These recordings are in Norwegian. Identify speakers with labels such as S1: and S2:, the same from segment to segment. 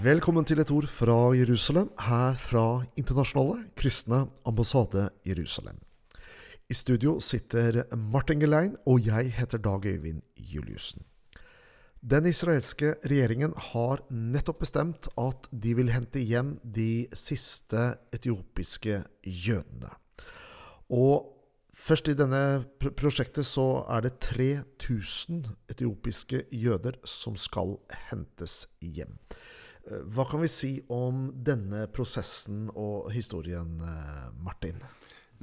S1: Velkommen til et ord fra Jerusalem, her fra Internasjonale kristne ambassade Jerusalem. I studio sitter Martin Gelein, og jeg heter Dag Øyvind Juliussen. Den israelske regjeringen har nettopp bestemt at de vil hente hjem de siste etiopiske jødene. Og først i denne pr prosjektet så er det 3000 etiopiske jøder som skal hentes hjem. Hva kan vi si om denne prosessen og historien, Martin?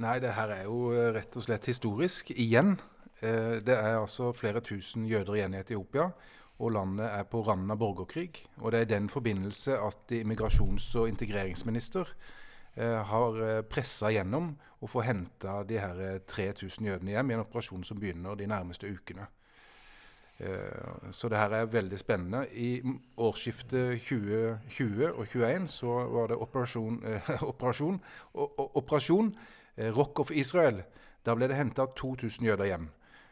S2: Nei, det her er jo rett og slett historisk. Igjen. Det er altså flere tusen jøder igjen i Etiopia og landet er på randen av borgerkrig. Og det er i den forbindelse at immigrasjons- og integreringsminister eh, har eh, pressa gjennom å få henta de her 3000 eh, jødene hjem i en operasjon som begynner de nærmeste ukene. Eh, så det her er veldig spennende. I årsskiftet 2020 og 2021 så var det operasjon, eh, operasjon, operasjon eh, Rock of Israel. Da ble det henta 2000 jøder hjem.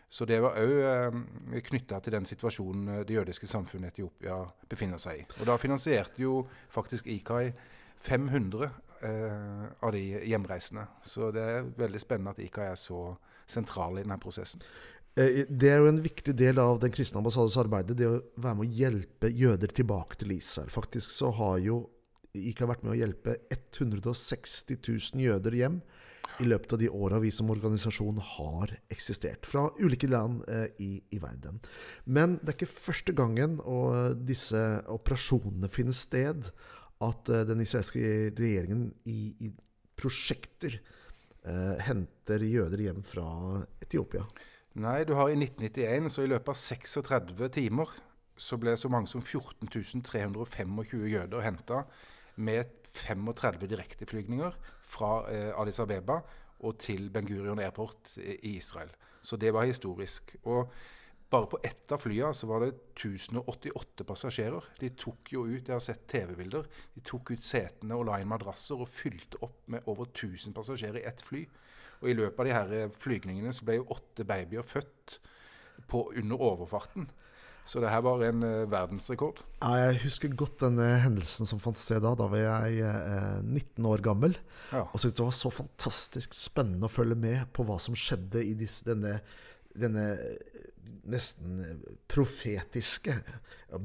S2: Så det var òg eh, knytta til den situasjonen eh, det jødiske samfunnet i Etiopia befinner seg i. Og da finansierte jo faktisk IKAI 500 eh, av de hjemreisende. Så det er veldig spennende at IKAI er så sentral i denne prosessen.
S1: Eh, det er jo en viktig del av Den kristne ambassades arbeid, det å være med å hjelpe jøder tilbake til Israel. Faktisk så har jo IKA vært med å hjelpe 160 000 jøder hjem i løpet av de åra vi som organisasjon har eksistert. Fra ulike land eh, i, i, verden. Men det er ikke første gangen og disse operasjonene finner sted, at eh, den israelske regjeringen i, i prosjekter eh, henter jøder hjem fra Etiopia.
S2: Nei, du har i 1991, så i løpet av 36 timer, så ble så mange som 14.325 jøder henta med 35 direkteflygninger fra eh, Addis Abeba og til Ben Gurion Airport i Israel. Så det var historisk. Og bare på ett av flyene så var det 1088 passasjerer. De tok jo ut, jeg har sett TV-bilder, de tok ut setene og la inn madrasser og fylte opp med over 1000 passasjerer i ett fly. Og i løpet av de her flygningene så ble jo åtte babyer født på, under overfarten. Så det her var en uh, verdensrekord.
S1: Ja, jeg husker godt denne hendelsen som fant sted da. Da var jeg uh, 19 år gammel. Ja. Og syntes det var så fantastisk spennende å følge med på hva som skjedde i disse, denne, denne eh, nesten profetiske,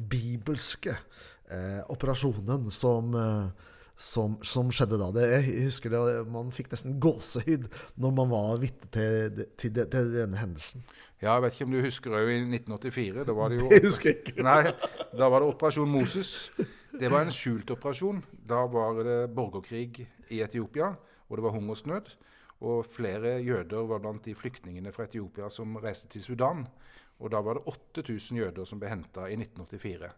S1: bibelske eh, operasjonen som eh, som, som, skjedde da. Det, jeg husker det, Man fikk nesten gåsehud når man var vitne til, til, til, denne hendelsen.
S2: Ja, Jeg vet ikke om du husker òg i 1984. Da var det jo
S1: det husker jeg ikke.
S2: Nei, da var det Operasjon Moses. Det var en skjult operasjon. Da var det borgerkrig i Etiopia, og det var hungersnød. Og flere jøder var blant de flyktningene fra Etiopia som reiste til Sudan. Og da var det 8000 jøder som ble henta i 1984.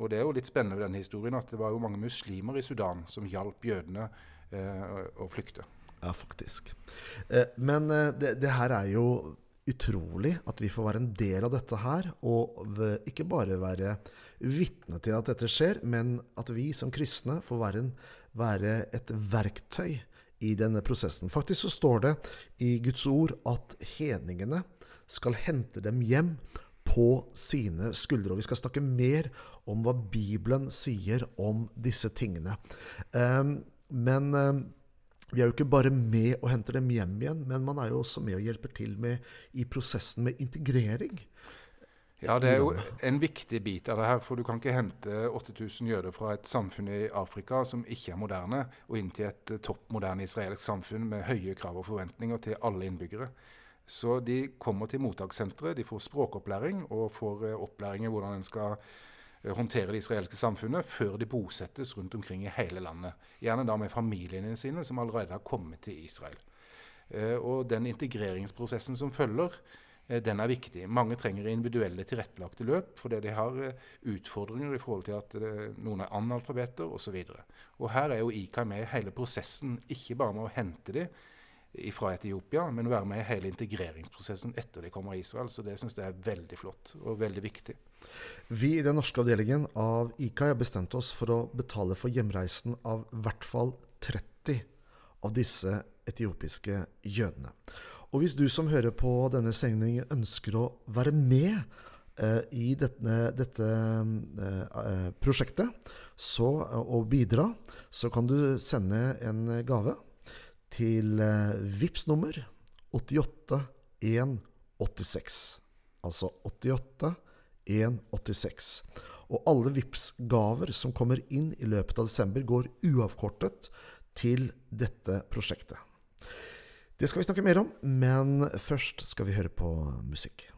S2: Og det er jo litt spennende ved denne historien at det var jo mange muslimer i Sudan som hjalp jødene eh, å flykte.
S1: Ja, faktisk. Eh, men eh, det, det, her er jo utrolig at vi får være en del av dette her. Og ikke bare være vitne til at dette skjer, men at vi som kristne får være, en, være et verktøy i denne prosessen. Faktisk så står det i Guds ord at hedningene skal hente dem hjem på sine skuldre. Og vi skal snakke mer om hva Bibelen sier om disse tingene. Ehm, men ehm, vi er jo ikke bare med og henter dem hjem igjen, men man er jo også med og hjelper til med, i prosessen med integrering.
S2: Ja, det er jo en viktig bit av det her. For du kan ikke hente 8000 jøder fra et samfunn i Afrika som ikke er moderne, og inn til et toppmoderne israelsk samfunn med høye krav og forventninger til alle innbyggere. Så de kommer til mottakssenteret, de får språkopplæring og får eh, opplæring i hvordan en skal eh, håndtere det israelske samfunnet før de bosettes rundt omkring i hele landet. Gjerne da med familiene sine, som allerede har kommet til Israel. Eh, og den integreringsprosessen som følger, den er viktig. Mange trenger individuelle tilrettelagte løp fordi de har utfordringer i forhold til at noen er analfabeter osv. Her er jo IKA med i hele prosessen, ikke bare med å hente dem, fra Etiopia, men være med i hele integreringsprosessen etter de kommer av Israel. Så det syns jeg er veldig flott og veldig viktig.
S1: Vi i den norske avdelingen av IKA har bestemt oss for å betale for hjemreisen av i hvert fall 30 av disse etiopiske jødene. Og hvis du som hører på denne sendingen ønsker å være med eh, i dette, dette eh, prosjektet så, og bidra, så kan du sende en gave til eh, VIPS nummer 88186. Altså 88186. Og alle vips gaver som kommer inn i løpet av desember, går uavkortet til dette prosjektet. Det skal vi snakke mer om, men først skal vi høre på musikk.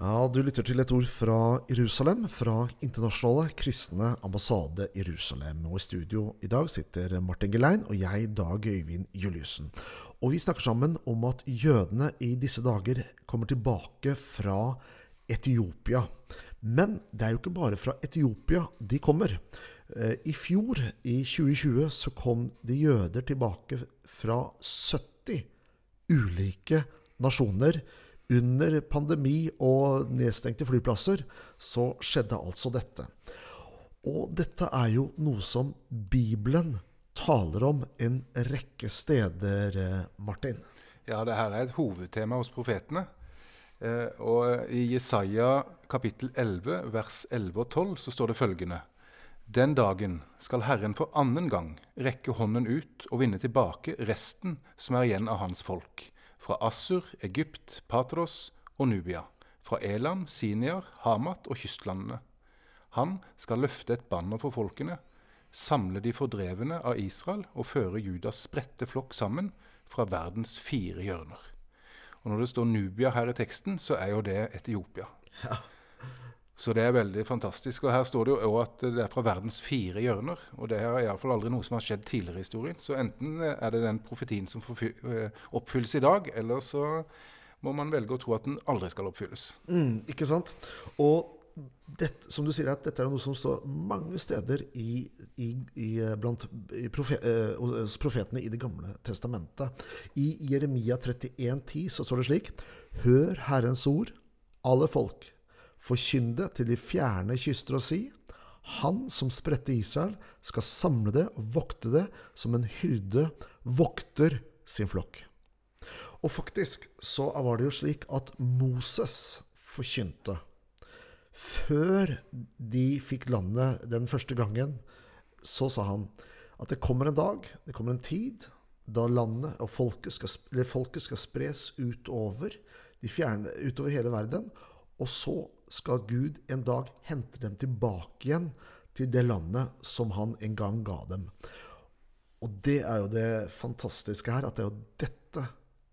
S1: Ja, Du lytter til et ord fra Jerusalem, fra Internasjonale kristne ambassade Jerusalem. Og I studio i dag sitter Martin Gelein og jeg, Dag Øyvind Juliussen. Og Vi snakker sammen om at jødene i disse dager kommer tilbake fra Etiopia. Men det er jo ikke bare fra Etiopia de kommer. Eh, I fjor, i 2020, så kom de jøder tilbake fra 70 ulike nasjoner under pandemi og nedstengte flyplasser så skjedde altså dette. Og dette er jo noe som Bibelen taler om en rekke steder, eh, Martin.
S2: Ja, det her er et hovedtema hos profetene. Eh, og I Jesaja kapittel 11, vers 11 og 12 så står det følgende.: Den dagen skal Herren for annen gang rekke hånden ut og vinne tilbake resten som er igjen av hans folk fra Assur, Egypt, Patros og Nubia, fra Elam, Siniar, Hamat og kystlandene. Han skal løfte et banner for folkene, samle de fordrevne av Israel og føre Judas spredte flokk sammen fra verdens fire hjørner. Og Når det står Nubia her i teksten, så er jo det Etiopia. Ja. Så det er veldig fantastisk. Og her står det jo òg at det er fra verdens fire hjørner. Og det er iallfall aldri noe som har skjedd tidligere i historien. Så enten er det den profetien som eh, oppfylles i dag, eller så må man velge å tro at den aldri skal oppfylles.
S1: Mm, ikke sant? Og det, som du sier, at dette er noe som står mange steder i, i, i, blant i profe, eh, hos profetene i Det gamle testamentet. I Jeremia 31,10 så står det slik Hør Herrens ord, alle folk. Forkynn det til de fjerne kyster og si Han som spredte Israel, skal samle det og vokte det som en hyrde vokter sin flokk. Og faktisk så var det jo slik at Moses forkynte. Før de fikk landet den første gangen, så sa han at det kommer en dag, det kommer en tid, da landet og folket skal, folket skal spres utover, fjerne, utover hele verden. Og så skal Gud en dag hente dem tilbake igjen til det landet som han en gang ga dem. Og det er jo det fantastiske her, at det er jo dette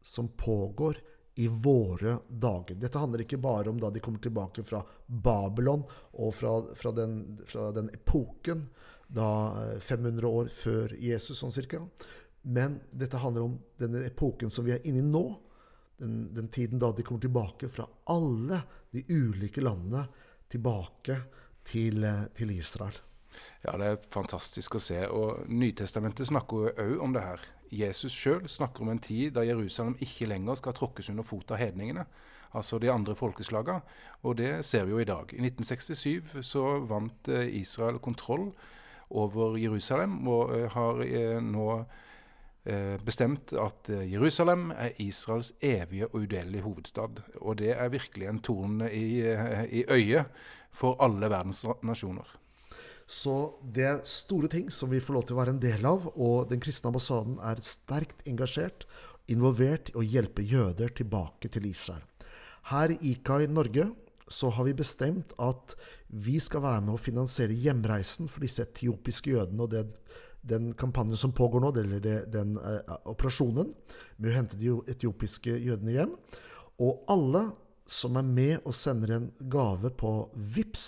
S1: som pågår i våre dager. Dette handler ikke bare om da de kommer tilbake fra Babylon og fra, fra, den, fra den, epoken da 500 eh, år før Jesus sånn cirka. Men dette handler om denne epoken som vi er inne i nå. Den, den tiden da de kommer tilbake fra alle de ulike landene tilbake til, eh, til Israel.
S2: Ja, det er fantastisk å se. Og Nytestamentet snakker jo òg om det her. Jesus sjøl snakker om en tid da Jerusalem ikke lenger skal tråkkes under fot av hedningene, altså de andre folkeslagene. Og det ser vi jo i dag. I 1967 så vant eh, Israel kontroll over Jerusalem, og eh, har nå bestemt at Jerusalem er Israels evige og udelelige hovedstad. Og det er virkelig en torn i, i øyet for alle verdens nasjoner.
S1: Så det er store ting som vi får lov til å være en del av. Og den kristne ambassaden er sterkt engasjert, involvert i å hjelpe jøder tilbake til Israel. Her i IKAI Norge så har vi bestemt at vi skal være med å finansiere hjemreisen for disse etiopiske jødene. og den, den kampanjen som pågår nå, eller den uh, operasjonen med å hente de etiopiske jødene hjem. Og alle som er med og sender en gave på VIPS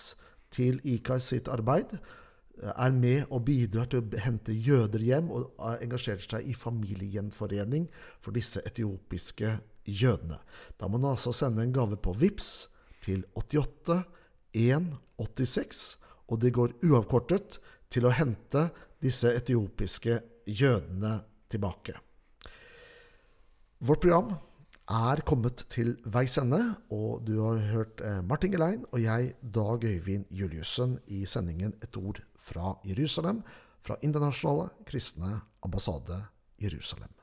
S1: til IKAI sitt arbeid, eh, er med og bidrar til å hente jøder hjem og engasjerer seg i familiegjenforening for disse etiopiske jødene. Da må man altså sende en gave på VIPS til 88 186, og det går uavkortet til å hente disse etiopiske jødene tilbake. Vårt program er kommet til veis ende, og du har hørt eh, Martin Gelein og jeg, Dag Øyvind Juliussen, i sendingen Et ord fra Jerusalem, fra Internasjonale kristne ambassade Jerusalem.